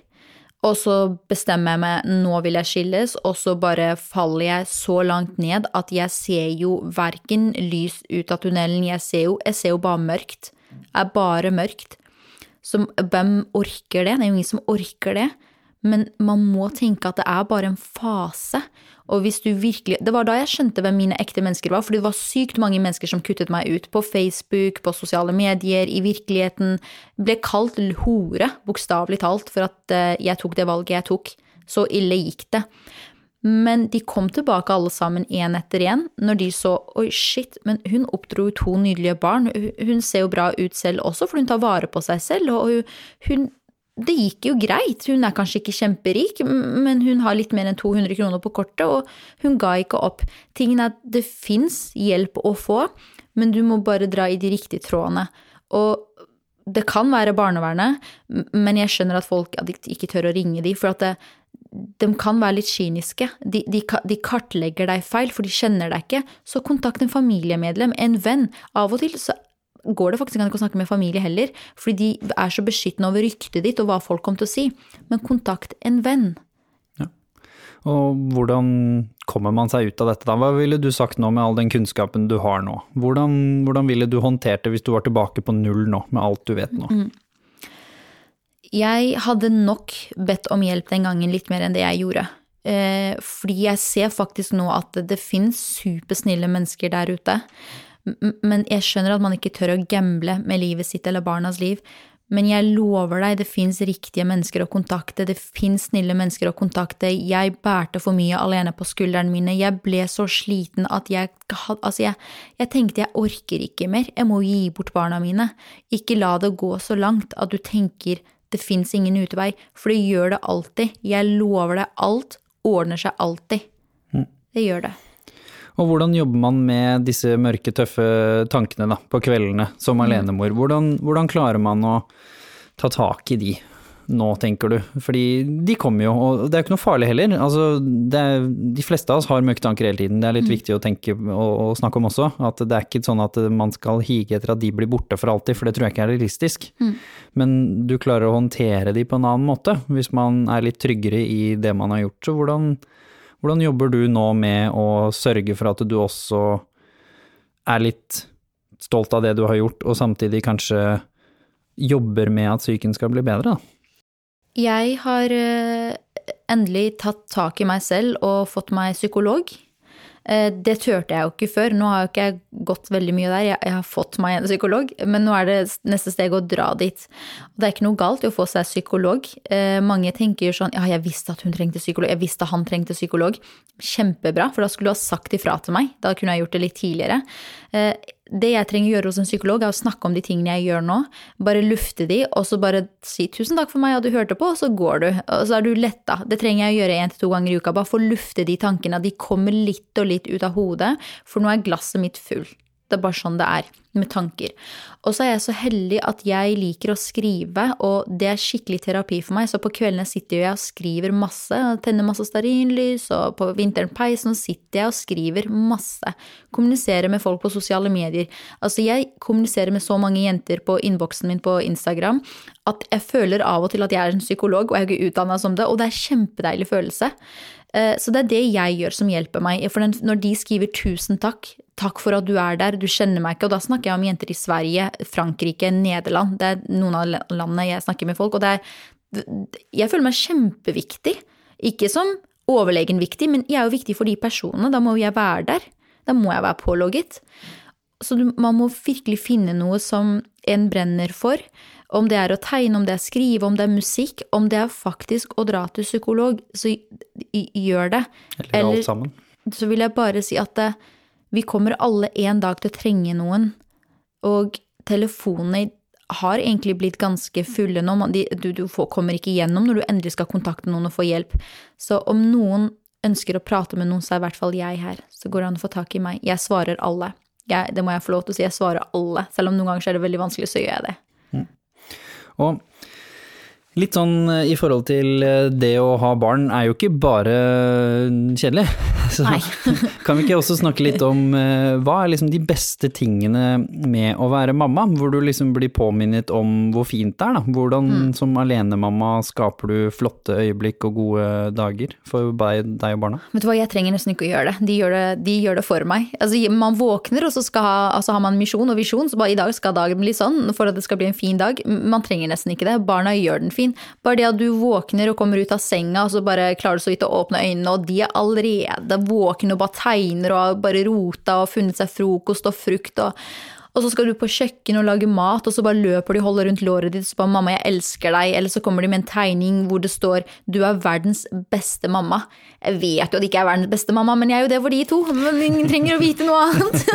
Og så bestemmer jeg meg, nå vil jeg skilles, og så bare faller jeg så langt ned at jeg ser jo verken lys ut av tunnelen, jeg ser jo, jeg ser jo bare mørkt. Er bare mørkt. Så hvem orker det? Det er jo ingen som orker det. Men man må tenke at det er bare en fase. Og hvis du virkelig Det var da jeg skjønte hvem mine ekte mennesker var, fordi det var sykt mange mennesker som kuttet meg ut på Facebook, på sosiale medier, i virkeligheten. Ble kalt hore, bokstavelig talt, for at eh, jeg tok det valget jeg tok. Så ille gikk det. Men de kom tilbake alle sammen én etter én, når de så oi, shit, men hun oppdro to nydelige barn, Hun- ser jo bra ut selv også, for hun tar vare på seg selv, og hun det gikk jo greit, hun er kanskje ikke kjemperik, men hun har litt mer enn 200 kroner på kortet, og hun ga ikke opp. Tingen er at det fins hjelp å få, men du må bare dra i de riktige trådene. Og det kan være barnevernet, men jeg skjønner at folk ikke tør å ringe de, for at det, de kan være litt kyniske. De, de, de kartlegger deg feil, for de kjenner deg ikke. Så kontakt en familiemedlem, en venn. Av og til så går det faktisk ikke å snakke med familie heller, fordi de er så beskyttende over ryktet ditt og hva folk kommer til å si. Men kontakt en venn. Og hvordan kommer man seg ut av dette da? Hva ville du sagt nå med all den kunnskapen du har nå? Hvordan, hvordan ville du håndtert det hvis du var tilbake på null nå, med alt du vet nå? Jeg hadde nok bedt om hjelp den gangen litt mer enn det jeg gjorde. Eh, fordi jeg ser faktisk nå at det, det finnes supersnille mennesker der ute. Men jeg skjønner at man ikke tør å gamble med livet sitt eller barnas liv. Men jeg lover deg, det fins riktige mennesker å kontakte, det fins snille mennesker å kontakte. Jeg bærte for mye alene på skuldrene mine, jeg ble så sliten at jeg Altså, jeg, jeg tenkte jeg orker ikke mer, jeg må gi bort barna mine. Ikke la det gå så langt at du tenker det fins ingen utvei, for det gjør det alltid. Jeg lover deg, alt ordner seg alltid. Det gjør det. Og hvordan jobber man med disse mørke, tøffe tankene da, på kveldene som alenemor? Hvordan, hvordan klarer man å ta tak i de nå, tenker du? Fordi de kommer jo, og det er jo ikke noe farlig heller. Altså, det er, de fleste av oss har mørke tanker hele tiden. Det er litt viktig å tenke og, og snakke om også. At det er ikke sånn at man skal hige etter at de blir borte for alltid, for det tror jeg ikke er realistisk. Men du klarer å håndtere de på en annen måte, hvis man er litt tryggere i det man har gjort. Så hvordan, hvordan jobber du nå med å sørge for at du også er litt stolt av det du har gjort, og samtidig kanskje jobber med at psyken skal bli bedre, da? Jeg har eh, endelig tatt tak i meg selv og fått meg psykolog. Eh, Det turte jeg jo ikke før. Nå har jo ikke jeg gått veldig mye der, jeg har fått meg en psykolog, men nå er det neste steg å dra dit. Det er ikke noe galt i å få seg psykolog. Eh, Mange tenker jo sånn ja, jeg visste at hun trengte psykolog, jeg visste at han trengte psykolog. Kjempebra, for da skulle du ha sagt ifra til meg. Da kunne jeg gjort det litt tidligere. Det jeg trenger å gjøre hos en psykolog, er å snakke om de tingene jeg gjør nå. Bare lufte de, og så bare si 'tusen takk for meg at du hørte på', og så går du. Og så er du letta. Det trenger jeg å gjøre én til to ganger i uka. Bare få lufte de tankene. De kommer litt og litt ut av hodet, for nå er glasset mitt full. Det er bare sånn det er med tanker. Og så er jeg så heldig at jeg liker å skrive, og det er skikkelig terapi for meg. Så på kveldene sitter jeg og skriver masse, tenner masse stearinlys, og på vinteren peisen sitter jeg og skriver masse. Kommuniserer med folk på sosiale medier. Altså, jeg kommuniserer med så mange jenter på innboksen min på Instagram at jeg føler av og til at jeg er en psykolog, og jeg er ikke utdanna som det, og det er en kjempedeilig følelse. Eh, Så det er det jeg gjør som hjelper meg. For når de skriver 'tusen takk', 'takk for at du er der', 'du kjenner meg ikke', og da snakker jeg om jenter i Sverige, Frankrike, Nederland. Det er noen av landene jeg snakker med folk, og det er Jeg føler meg kjempeviktig. Ikke som overlegen viktig, men jeg er jo viktig for de personene. Da må jeg være der. Da må jeg være pålogget. Så man må virkelig finne noe som en brenner for. Om det er å tegne, om det er skrive, om det er musikk, om det er faktisk å dra til psykolog, så gjør det. Eller, alt sammen? så vil jeg bare si at det, vi kommer alle en dag til å trenge noen. Og telefonene har egentlig blitt ganske fulle nå. Du, kommer ikke igjennom når du endelig skal kontakte noen og få hjelp. Så om noen ønsker å prate med noen, så er i hvert fall jeg her. Så går det an å få tak i meg. Jeg svarer alle. Jeg, det må jeg få lov til å si. Jeg svarer alle. Selv om noen ganger er det veldig vanskelig, så gjør jeg det. Og litt sånn eh, i forhold til eh, det å ha barn er jo ikke bare kjedelig. Så kan vi ikke også snakke litt om eh, hva er liksom de beste tingene med å være mamma? Hvor du liksom blir påminnet om hvor fint det er, da. Hvordan Mm. som alenemamma skaper du flotte øyeblikk og gode dager for deg, deg og barna? Vet du hva, jeg trenger nesten ikke å gjøre det. De gjør det, de gjør det for meg. Altså, man våkner, og så ha, altså, har man misjon og visjon, så bare i dag skal dagen bli sånn for at det skal bli en fin dag. Man trenger nesten ikke det. Barna gjør den fin. Bare det at du våkner og kommer ut av senga, og så bare klarer du så vidt å åpne øynene, og de er allerede våkne og bare tegner og har bare rota og funnet seg frokost og frukt og og så skal du på kjøkken og lage mat, og så bare løper de og holder rundt låret ditt og så bare 'mamma, jeg elsker deg', eller så kommer de med en tegning hvor det står 'du er verdens beste mamma'. Jeg vet jo at jeg ikke er verdens beste mamma, men jeg er jo det for de to. Men ingen trenger å vite noe annet.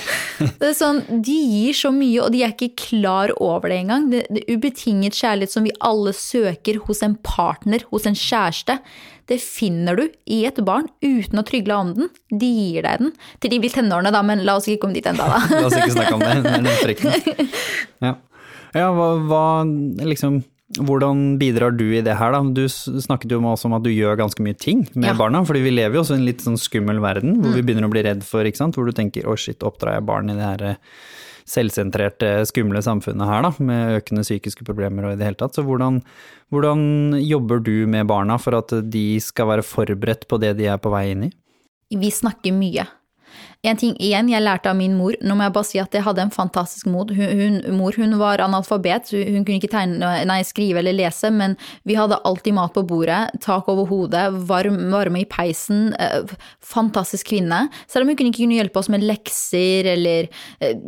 det er sånn, De gir så mye, og de er ikke klar over det engang. Det, det ubetinget kjærlighet som vi alle søker hos en partner, hos en kjæreste. Det finner du i et barn uten å trygle om den. De gir deg den. Til de blir tenårene, da, men la oss ikke komme dit ennå, da. La oss ikke snakke om det, det er den. Ja, ja hva, hva liksom hvordan bidrar du i det her, da? Du snakket jo med oss om at du gjør ganske mye ting med Ja. Mm. barna, fordi vi lever jo også i en litt sånn skummel verden, hvor vi begynner å bli redd for, ikke sant, hvor du tenker å shit, oppdrar jeg barn i det her eh, selvsentrerte, skumle samfunnet her, da, med økende psykiske problemer og i det hele tatt. Så hvordan, hvordan jobber du med barna for at de skal være forberedt på det de er på vei inn i? Vi snakker mye. En ting igjen jeg lærte av min mor, nå må jeg bare si at jeg hadde en fantastisk mod. Hun, mor hun var analfabet, hun kunne ikke tegne, nei, skrive eller lese, men vi hadde alltid mat på bordet, tak over hodet, varm, varme i peisen. Eh, fantastisk kvinne. Selv om hun ikke kunne hjelpe oss med lekser eller eh,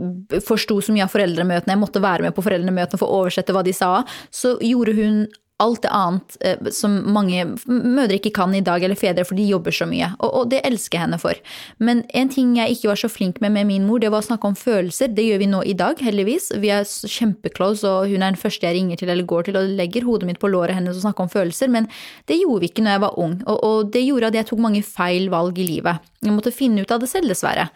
forsto så mye av foreldremøtene, jeg måtte være med på foreldremøtene for å oversette hva de sa, så gjorde hun alt det annet eh, som mange mødre ikke kan i dag, eller fedre, for de jobber så mye. Og, og, det elsker jeg henne for. Men en ting jeg ikke var så flink med med min mor, det var å snakke om følelser. Det gjør vi nå i dag, heldigvis. Vi er kjempeclose, og hun er den første jeg ringer til eller går til og legger hodet mitt på låret hennes og snakker om følelser. Men det gjorde vi ikke når jeg var ung, og, og det gjorde at jeg tok mange feil valg i livet. Jeg måtte finne ut av det selv, dessverre.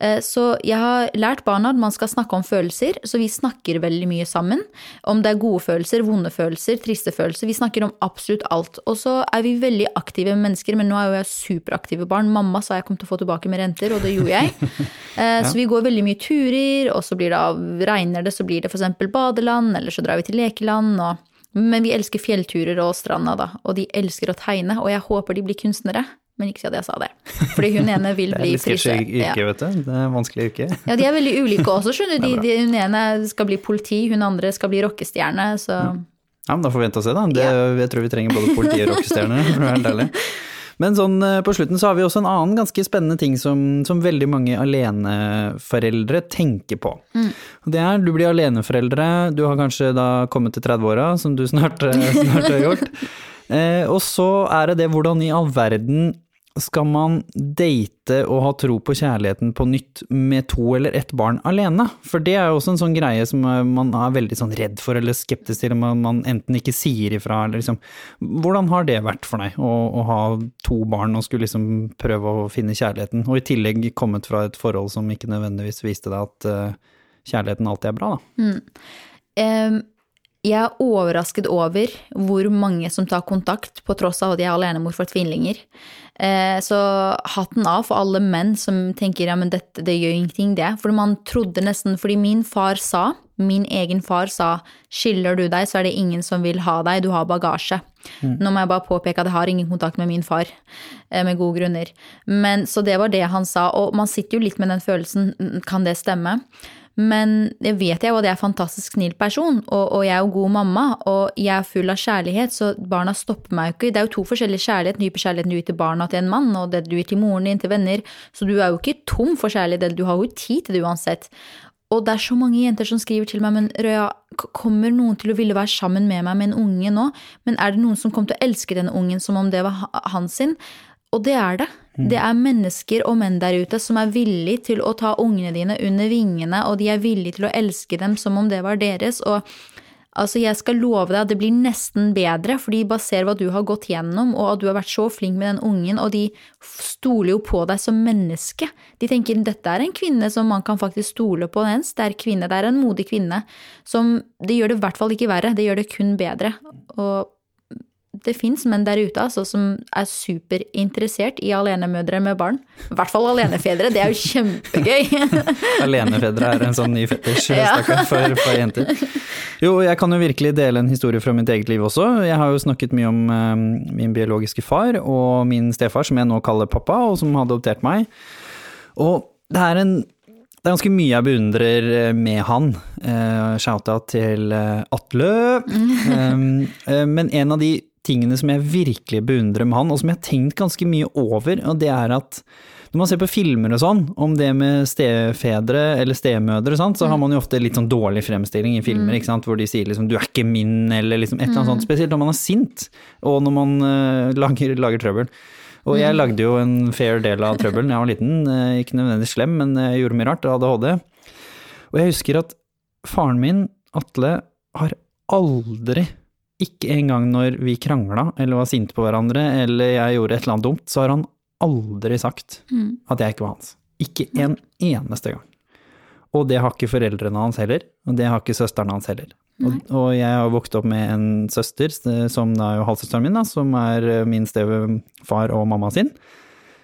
Eh, så jeg har lært barna at man skal snakke om følelser, så vi snakker veldig mye sammen. Om det er gode følelser, vonde følelser, triste følelser. Vi snakker om absolutt alt. Og så er vi veldig aktive mennesker, men nå er jo jeg superaktive barn. Mamma sa jeg kom til å få tilbake med renter, og det gjorde jeg. ja. så vi går veldig mye turer, og så blir det av, regner det, så blir det f.eks. badeland, eller så drar vi til lekeland. og men vi elsker fjellturer og stranda, da, og de elsker å tegne, og jeg håper de blir kunstnere men ikke si at jeg sa det. Fordi hun ene vil bli frisør. Det er litt yrke, ja. vet du. Det er vanskelig yrke. Ja, de er veldig ulike også, skjønner du. Hun ene skal bli politi, hun andre skal bli rockestjerne, så Ja, men da får vi vente og se, da. Det, jeg tror vi trenger både politi og rockestjerner, for å være helt ærlig. Men sånn eh, på slutten så har vi også en annen ganske spennende ting som, som veldig mange aleneforeldre tenker på. Mm. Det er du blir aleneforeldre, du har kanskje da kommet til 30-åra, som du snart, eh, snart har gjort. Eh, og så er det det hvordan i all verden skal man date og ha tro på kjærligheten på nytt med to eller ett barn alene? For det er jo også en sånn greie som man er veldig sånn redd for eller skeptisk til, om man enten ikke sier ifra eller liksom Hvordan har det vært for deg å, å, ha to barn og skulle liksom prøve å finne kjærligheten, og i tillegg kommet fra et forhold som ikke nødvendigvis viste deg at uh, kjærligheten alltid er bra, da? Mm. Um jeg er overrasket over hvor mange som tar kontakt, på tross av at jeg er alenemor for tvillinger. Eh, så hatten av for alle menn som tenker ja, men dette det gjør ingenting, det. For man trodde nesten Fordi min far sa, min egen far sa, skiller du deg, så er det ingen som vil ha deg, du har bagasje. Mm. Nå må jeg bare påpeke at jeg har ingen kontakt med min far, eh, med gode grunner. Men Så det var det han sa, og man sitter jo litt med den følelsen, kan det stemme? Men det vet jeg jo at jeg er en fantastisk snill person, og, og, jeg er jo god mamma, og jeg er full av kjærlighet, så barna stopper meg jo ikke. Det er jo to forskjellige kjærlighet, den dype kjærligheten du gir til barna til en mann, og det du gir til moren din, til venner, så du er jo ikke tom for kjærlighet, du har jo tid til det uansett. Og det er så mange jenter som skriver til meg, men Røya, kommer noen til å ville være sammen med meg med en unge nå? Men er det noen som kommer til å elske denne ungen som om det var han sin? Og det er det. Mm. Det er mennesker og menn der ute som er villig til å ta ungene dine under vingene, og de er villige til å elske dem som om det var deres. Og altså, jeg skal love deg at det blir nesten bedre, for de baserer hva du har gått gjennom, og at du har vært så flink med den ungen, og de stoler jo på deg som menneske. De tenker dette er en kvinne som man kan faktisk stole på, en sterk kvinne, det er en modig kvinne. Som Det gjør det i hvert fall ikke verre, det gjør det kun bedre. Og det fins menn der ute altså, som er superinteressert i alenemødre med barn. I hvert fall alenefedre, det er jo kjempegøy. alenefedre er en sånn ny fetisj ja. for, for, jenter. Jo, jeg kan jo virkelig dele en historie fra mitt eget liv også. Jeg har jo snakket mye om um, min biologiske far og min stefar, som jeg nå kaller pappa, og som har adoptert meg. Og det er en det er ganske mye jeg beundrer eh, med han. Uh, Shout-out til uh, Atle. Um, uh, men en av de tingene som jeg virkelig beundrer med han, og som jeg har tenkt ganske mye over, og det er at når man ser på filmer og sånn, om det med stefedre eller stemødre, sant, så har man jo ofte litt sånn dårlig fremstilling i filmer, mm. ikke sant, hvor de sier liksom 'du er ikke min', eller liksom et eller annet sånt. Mm. Spesielt når man er sint, og når man uh, lager, lager, trøbbel. Og jeg mm. lagde jo en fair del av trøbbelen jeg var liten, uh, ikke nødvendigvis slem, men jeg gjorde mye rart, ADHD. Og jeg husker at faren min, Atle, har aldri ikke engang når vi krangla eller var sinte på hverandre eller jeg gjorde et eller annet dumt, så har han aldri sagt mm. at jeg ikke var hans. Ikke en eneste gang. Og det har ikke foreldrene hans heller, og det har ikke søsteren hans heller. Og, og, jeg har vokst opp med en søster, som er jo halvsøsteren min, da, som er eh, min stefar og mamma sin,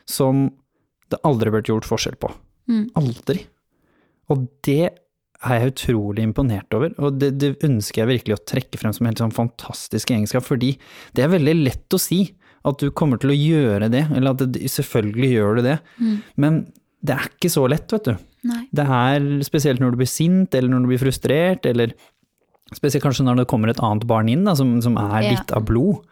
som det aldri ble gjort forskjell på. Mm. Aldri. Og det er jeg utrolig imponert over. Og det, det ønsker jeg virkelig å trekke frem som en helt sånn fantastisk egenskap, fordi det er veldig lett å si at du kommer til å gjøre det, eller at det, selvfølgelig gjør du det, men det er ikke så lett, vet du. Nei. Det er spesielt når du blir sint, eller når du blir frustrert, eller spesielt kanskje når det kommer et annet barn inn da, som, som er Ja. ditt av blod.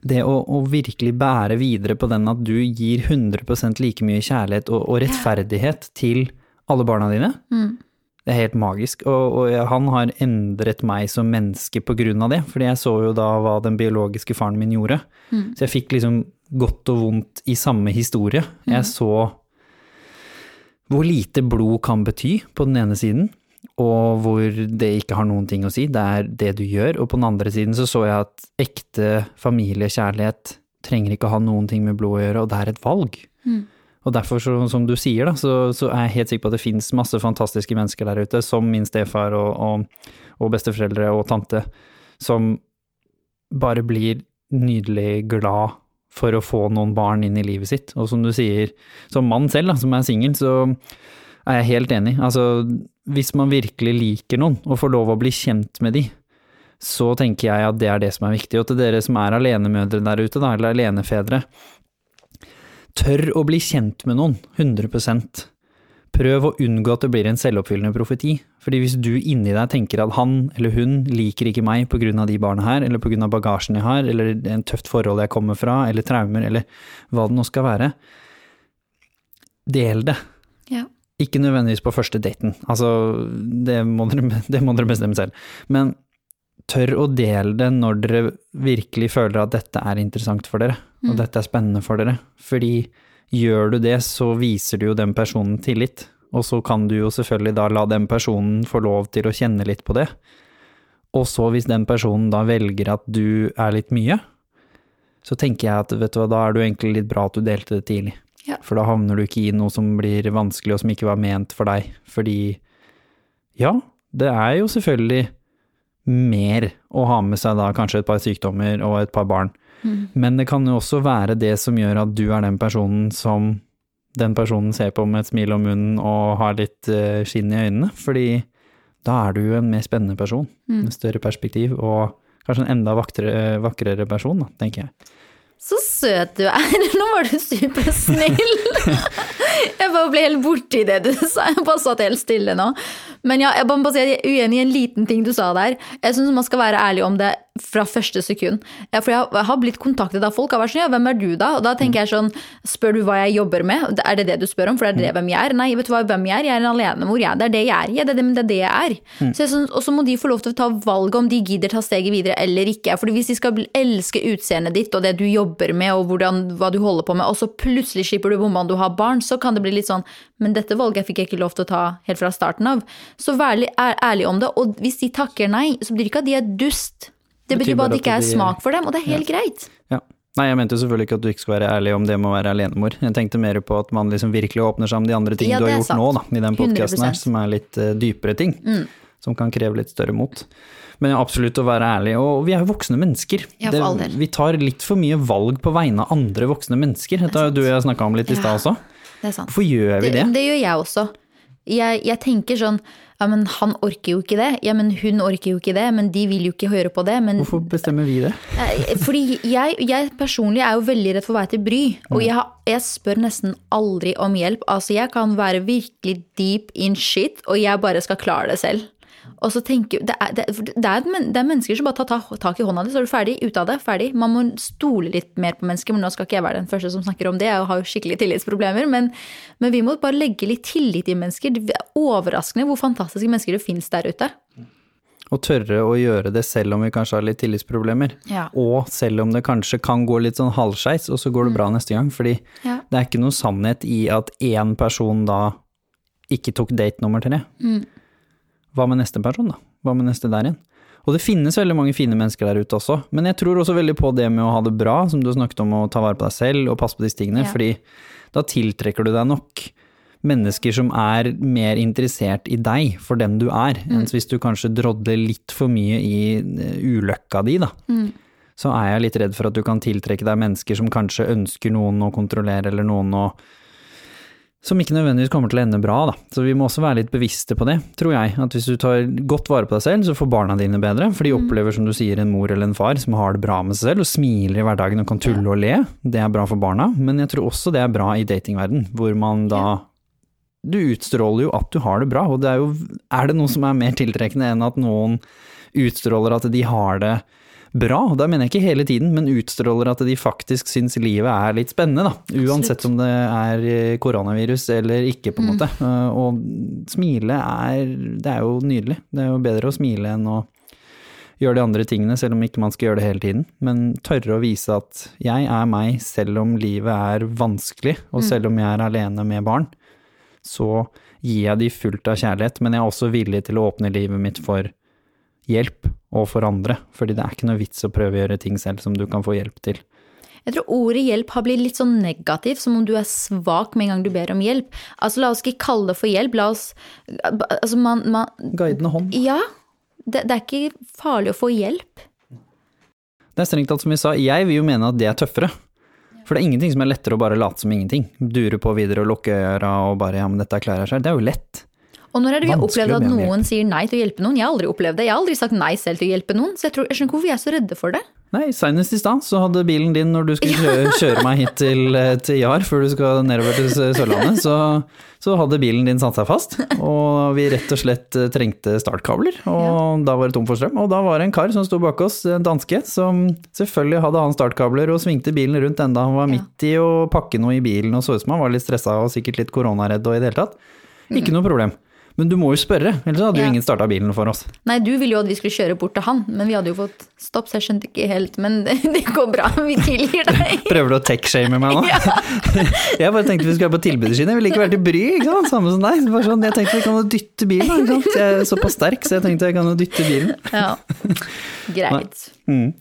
Det å, å virkelig bære videre på den at du gir 100 like mye kjærlighet og, og rettferdighet til alle barna dine, det er helt magisk. Og, og han har endret meg som menneske på grunn av det, fordi jeg så jo da hva den biologiske faren min gjorde. Så jeg fikk liksom godt og vondt i samme historie. Jeg så hvor lite blod kan bety på den ene siden, og hvor det ikke har noen ting å si, det er det du gjør. Og på den andre siden så så jeg at ekte familiekjærlighet trenger ikke å ha noen ting med blod å gjøre, og det er et valg. Og derfor, så, som du sier, da, så, så er jeg helt sikker på at det fins masse fantastiske mennesker der ute, som min stefar og, og, og besteforeldre og tante, som bare blir nydelig glad for å få noen barn inn i livet sitt. Og som du sier, som mann selv, da, som er singel, så er jeg helt enig. Altså, hvis man virkelig liker noen, og får lov å bli kjent med de, så tenker jeg at det er det som er viktig. Og til dere som er alenemødre der ute, da, eller alenefedre, tør å bli kjent med noen, 100% Prøv å unngå at det blir en selvoppfyllende profeti. Fordi hvis du inni deg tenker at han eller hun liker ikke meg pga. de barna her, eller pga. bagasjen jeg har, eller en tøft forhold jeg kommer fra, eller traumer, eller hva det nå skal være, del det. Ja. Ikke nødvendigvis på første daten, altså det må dere, det må dere bestemme selv. Men tør å dele det når dere virkelig føler at dette er interessant for dere, og dette er spennende for dere. Fordi gjør du det, så viser du jo den personen tillit, og så kan du jo selvfølgelig da la den personen få lov til å kjenne litt på det. Og så hvis den personen da velger at du er litt mye, så tenker jeg at vet du hva, da er det jo egentlig litt bra at du delte det tidlig. Ja. For da havner du ikke i noe som blir vanskelig og som ikke var ment for deg. Fordi ja, det er jo selvfølgelig mer å ha med seg da kanskje et par sykdommer og et par barn. Men det kan jo også være det som gjør at du er den personen som den personen ser på med et smil om munnen og har litt eh, skinn i øynene, fordi da er du jo en mer spennende person, med større perspektiv, og kanskje en enda vakrere, vakrere person, da, tenker jeg. Så søt du er. Nå var du supersnill. Jeg bare ble helt borti det du sa. Jeg bare satt helt stille nå. Men ja, jeg bare må si at jeg er uenig i en liten ting du sa der. Jeg syns man skal være ærlig om det fra første sekund. For jeg har- blitt kontaktet av folk. Har vært sånn, ja, hvem er du da? Og da tenker jeg sånn, spør du hva jeg jobber med? Er det det du spør om? For det er det det hvem jeg er? Nei, vet du hva, hvem jeg er? Jeg er en alenemor. Jeg. Det er det jeg er. Ja, det er det, det er det jeg er. Så jeg og så må de få lov til å ta valget om de gidder ta steget videre eller ikke. Fordi hvis de skal elske utseendet ditt og det du jobber med og hvordan, hva du holder på med, og så plutselig slipper du bomma om du har barn, så kan det bli litt sånn Men dette valget fikk jeg ikke lov til å ta helt fra starten av. Så vær litt ærlig om det. Og hvis de takker nei, så blir det ikke at de er dust. Det Betyr bare at det ikke er smak for dem, og det er helt greit. Ja. Nei, jeg mente jo selvfølgelig ikke at du ikke skal være ærlig om det med å være alenemor. Jeg tenkte mer på at man liksom virkelig åpner seg om de andre ting Ja, du har gjort sant. nå, da, i den 100%. podkasten her, som er litt uh, dypere ting. Som kan kreve litt større mot. Men absolutt å være ærlig. Og vi er jo voksne mennesker. Ja, for all del. vi tar litt for mye valg på vegne av andre voksne mennesker. Dette har jo du og jeg snakka om litt i stad også. Det er sant. Hvorfor gjør vi Det, det? det gjør jeg også. Jeg, jeg tenker sånn ja, men han orker jo ikke det. Ja, men hun orker jo ikke det. Men de vil jo ikke høre på det. Men Hvorfor bestemmer vi det? Fordi jeg, jeg personlig er jo veldig redd for å være til bry. Og jeg, har, jeg spør nesten aldri om hjelp. Altså, jeg kan være virkelig deep in shit, og jeg bare skal klare det selv. Og så tenker Det er, det, er, det er mennesker som bare tar ta- tak i hånda di, så er du ferdig. Ut av det. Ferdig. Man må stole litt mer på mennesker, men nå skal ikke jeg være den første som snakker om det. Jeg har jo skikkelig tillitsproblemer. Men, men vi må bare legge litt tillit i mennesker. Det er overraskende hvor fantastiske mennesker det fins der ute. Og tørre å gjøre det selv om vi kanskje har litt tillitsproblemer. Ja. Og selv om det kanskje kan gå litt sånn halvskeis, og så går det bra neste gang. Fordi Ja. det er ikke noe sannhet i at én person da ikke tok date nummer tre. Hva med neste person, da? Hva med neste der igjen? Og det finnes veldig mange fine mennesker der ute også, men jeg tror også veldig på det med å ha det bra, som du snakket om, å ta vare på deg selv og passe på disse tingene, Ja. fordi da tiltrekker du deg nok mennesker som er mer interessert i deg for den du er, enn hvis du kanskje drodler litt for mye i uløkka ulykka di, da. Så er jeg litt redd for at du kan tiltrekke deg mennesker som kanskje ønsker noen å kontrollere, eller noen å som ikke nødvendigvis kommer til å ende bra, da. Så vi må også være litt bevisste på det, tror jeg. At hvis du tar godt vare på deg selv, så får barna dine bedre. For de opplever, som du sier, en mor eller en far som har det bra med seg selv, og smiler i hverdagen og kan tulle og le. Det er bra for barna. Men jeg tror også det er bra i datingverden, hvor man da Du utstråler jo at du har det bra, og det er jo Er det noe som er mer tiltrekkende enn at noen utstråler at de har det bra, da mener jeg ikke hele tiden, men utstråler at de faktisk syns livet er litt spennende, da. Uansett om det er eh, koronavirus eller ikke, på en måte. Uh, Og smile er Det er jo nydelig. Det er jo bedre å smile enn å gjøre de andre tingene, selv om ikke man skal gjøre det hele tiden. Men tørre å vise at jeg er meg, selv om livet er vanskelig, og selv om jeg er alene med barn. Så gir jeg de fullt av kjærlighet, men jeg er også villig til å åpne livet mitt for hjelp og for andre. Fordi det er ikke noe vits å prøve å gjøre ting selv som du kan få hjelp til. Jeg tror ordet hjelp har blitt litt sånn negativt, som om du er svak med en gang du ber om hjelp. Altså la oss ikke kalle det for hjelp, la oss Altså man, man Guidende hånd. Ja. Det, det er ikke farlig å få hjelp. Det er strengt tatt som vi sa, jeg vil jo mene at det er tøffere. For det er ingenting som er lettere å bare late som ingenting. Dure på videre og lukke øra og bare ja, men dette klarer jeg selv. Det er jo lett. Og når er det vi har opplevd at noen sier nei til å hjelpe noen? Jeg har aldri opplevd det. Jeg har aldri sagt nei selv til å hjelpe noen. Så jeg, tror, jeg skjønner ikke hvorfor vi er så redde for det. Nei, seinest i stad så hadde bilen din, når du skulle kjøre, kjøre meg hit til, eh, til Jar før du skal nedover til Sørlandet, så, så hadde bilen din satt seg fast. Og vi rett og slett eh, trengte startkabler, og da var det tom for strøm. Og da var det en kar som sto bak oss, en danske, som selvfølgelig hadde han startkabler og svingte bilen rundt enda han var Ja. midt i å pakke noe i bilen og så ut som han var litt stressa og sikkert litt koronaredd og i det hele tatt. Ikke noe problem. Men du må jo spørre, ellers hadde jo ingen starta bilen for oss. Nei, du ville jo at vi skulle kjøre bort til han, men vi hadde jo fått stopp, så jeg skjønte ikke helt. Men det, det går bra, vi tilgir deg. Prøver du å tech-shame meg nå? Ja. jeg bare tenkte vi skulle være på tilbudsskiene, jeg ville ikke vært i bry, ikke sant? samme som deg. Bare sånn, jeg tenkte vi kan jo dytte bilen, ikke sant? jeg er såpass sterk, så jeg tenkte jeg kan jo dytte bilen. Ja, greit. Mm.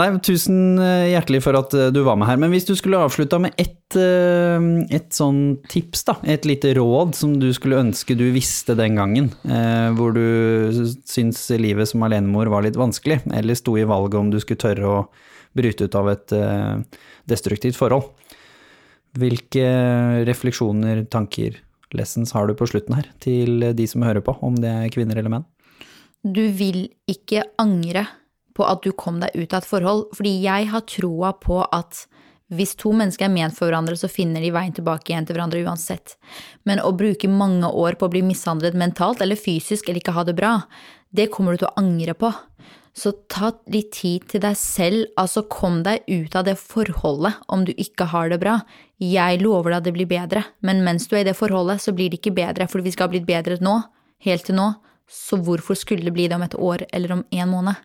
Nei, tusen eh, hjertelig for at eh, du var med her, men hvis du skulle avslutta med ett eh, et sånn tips, da, et lite råd som du skulle ønske du visste den gangen, hvor du syns livet som alenemor var litt vanskelig, eller sto i valget om du skulle tørre å bryte ut av et destruktivt forhold. Hvilke refleksjoner, tanker, lessons har du på slutten her, til de som hører på, om det er kvinner eller menn? Du vil ikke angre på at du kom deg ut av et forhold, fordi jeg har troa på at hvis to mennesker er ment for hverandre, så finner de veien tilbake igjen til hverandre uansett. Men å bruke mange år på å bli mishandlet mentalt eller fysisk eller ikke ha det bra, det kommer du til å angre på. Så ta litt tid til deg selv, altså kom deg ut av det forholdet om du ikke har det bra. Jeg lover deg at det blir bedre, men mens du er i det forholdet, så blir det ikke bedre, for vi skal ha blitt bedre nå, helt til nå, så hvorfor skulle det bli det om et år eller om en måned?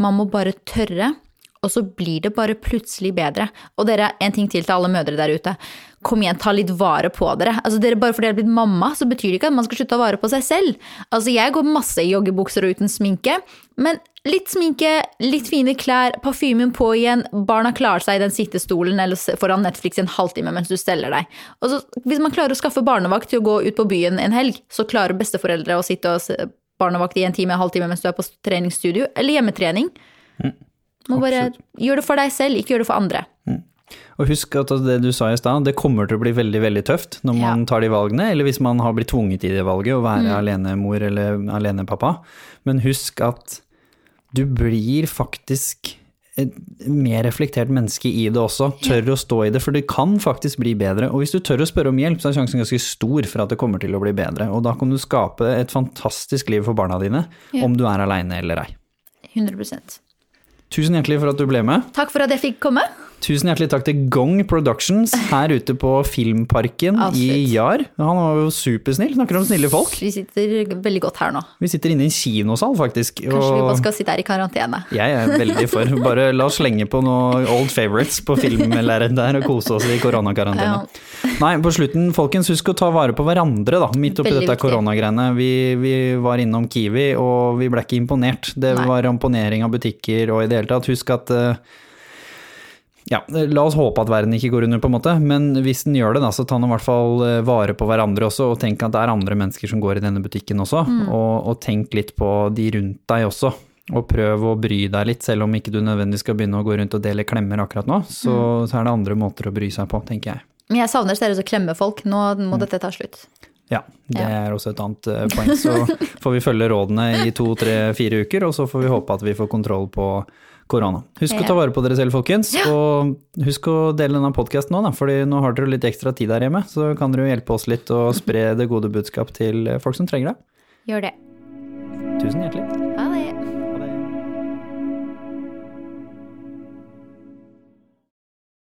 Man må bare tørre, og så blir det bare plutselig bedre. Og dere, en ting til til alle mødre der ute. Kom igjen, ta litt vare på dere. Altså, dere bare fordi dere har blitt mamma, så betyr det ikke at man skal slutte å vare på seg selv. Altså, jeg går masse i joggebukser og uten sminke, men litt sminke, litt fine klær, parfymen på igjen, barna klarer seg i den sittestolen eller foran Netflix i en halvtime mens du steller deg. Så, hvis man klarer å skaffe barnevakt til å gå ut på byen en helg, så klarer besteforeldre å sitte og barnevakt i en time, en halvtime mens du er på treningsstudio, eller hjemmetrening. Må bare gjøre det for deg selv, ikke gjøre det for andre. Og husk at det du sa i stad, det kommer til å bli veldig veldig tøft når man Ja. tar de valgene, eller hvis man har blitt tvunget i det valget å Mm. være alenemor eller alenepappa. Men husk at du blir faktisk et mer reflektert menneske i det også. Tør å stå i det, for det kan faktisk bli bedre. Og hvis du tør å spørre om hjelp, så er sjansen ganske stor for at det kommer til å bli bedre. Og da kan du skape et fantastisk liv for barna dine, Ja. om du er aleine eller ei. 100% Tusen hjertelig for at du ble med. Takk for at jeg fikk komme. Tusen hjertelig takk til Gong Productions her ute på Filmparken i Jar. Han var jo supersnill, snakker om snille folk. Vi sitter veldig godt her nå. Vi sitter inne i en kinosal, faktisk. Kanskje vi bare skal sitte her i karantene. jeg er veldig for. Bare la oss slenge på noen old favorites på filmlerretet der og kose oss i koronakarantene. Ja. Nei, på slutten, folkens, husk å ta vare på hverandre, da, midt oppi Veldig dette koronagreiene. Vi, vi var innom Kiwi, og vi ble ikke imponert. Det Nei. var ramponering av butikker og i det hele tatt. Husk at eh, ja, la oss håpe at verden ikke går under, på en måte, men hvis den gjør det, da, så ta nå i hvert fall eh, vare på hverandre også, og tenk at det er andre mennesker som går i denne butikken også, og, og tenk litt på de rundt deg også. Og prøv å bry deg litt, selv om ikke du nødvendigvis skal begynne å gå rundt og dele klemmer akkurat nå, så, så er det andre måter å bry seg på, tenker jeg. Men jeg savner stedet å klemme folk. Nå må Mm. dette ta slutt. Ja, det Ja. er også et annet eh, poeng. Så får vi følge rådene i to, tre, fire uker, og så får vi håpe at vi får kontroll på korona. Husk å ta vare på dere selv, folkens. Og husk å dele denne podkasten nå, da, fordi nå har dere litt ekstra tid der hjemme. Så kan dere jo hjelpe oss litt å spre det gode budskap til folk som trenger det. Gjør det. Tusen hjertelig.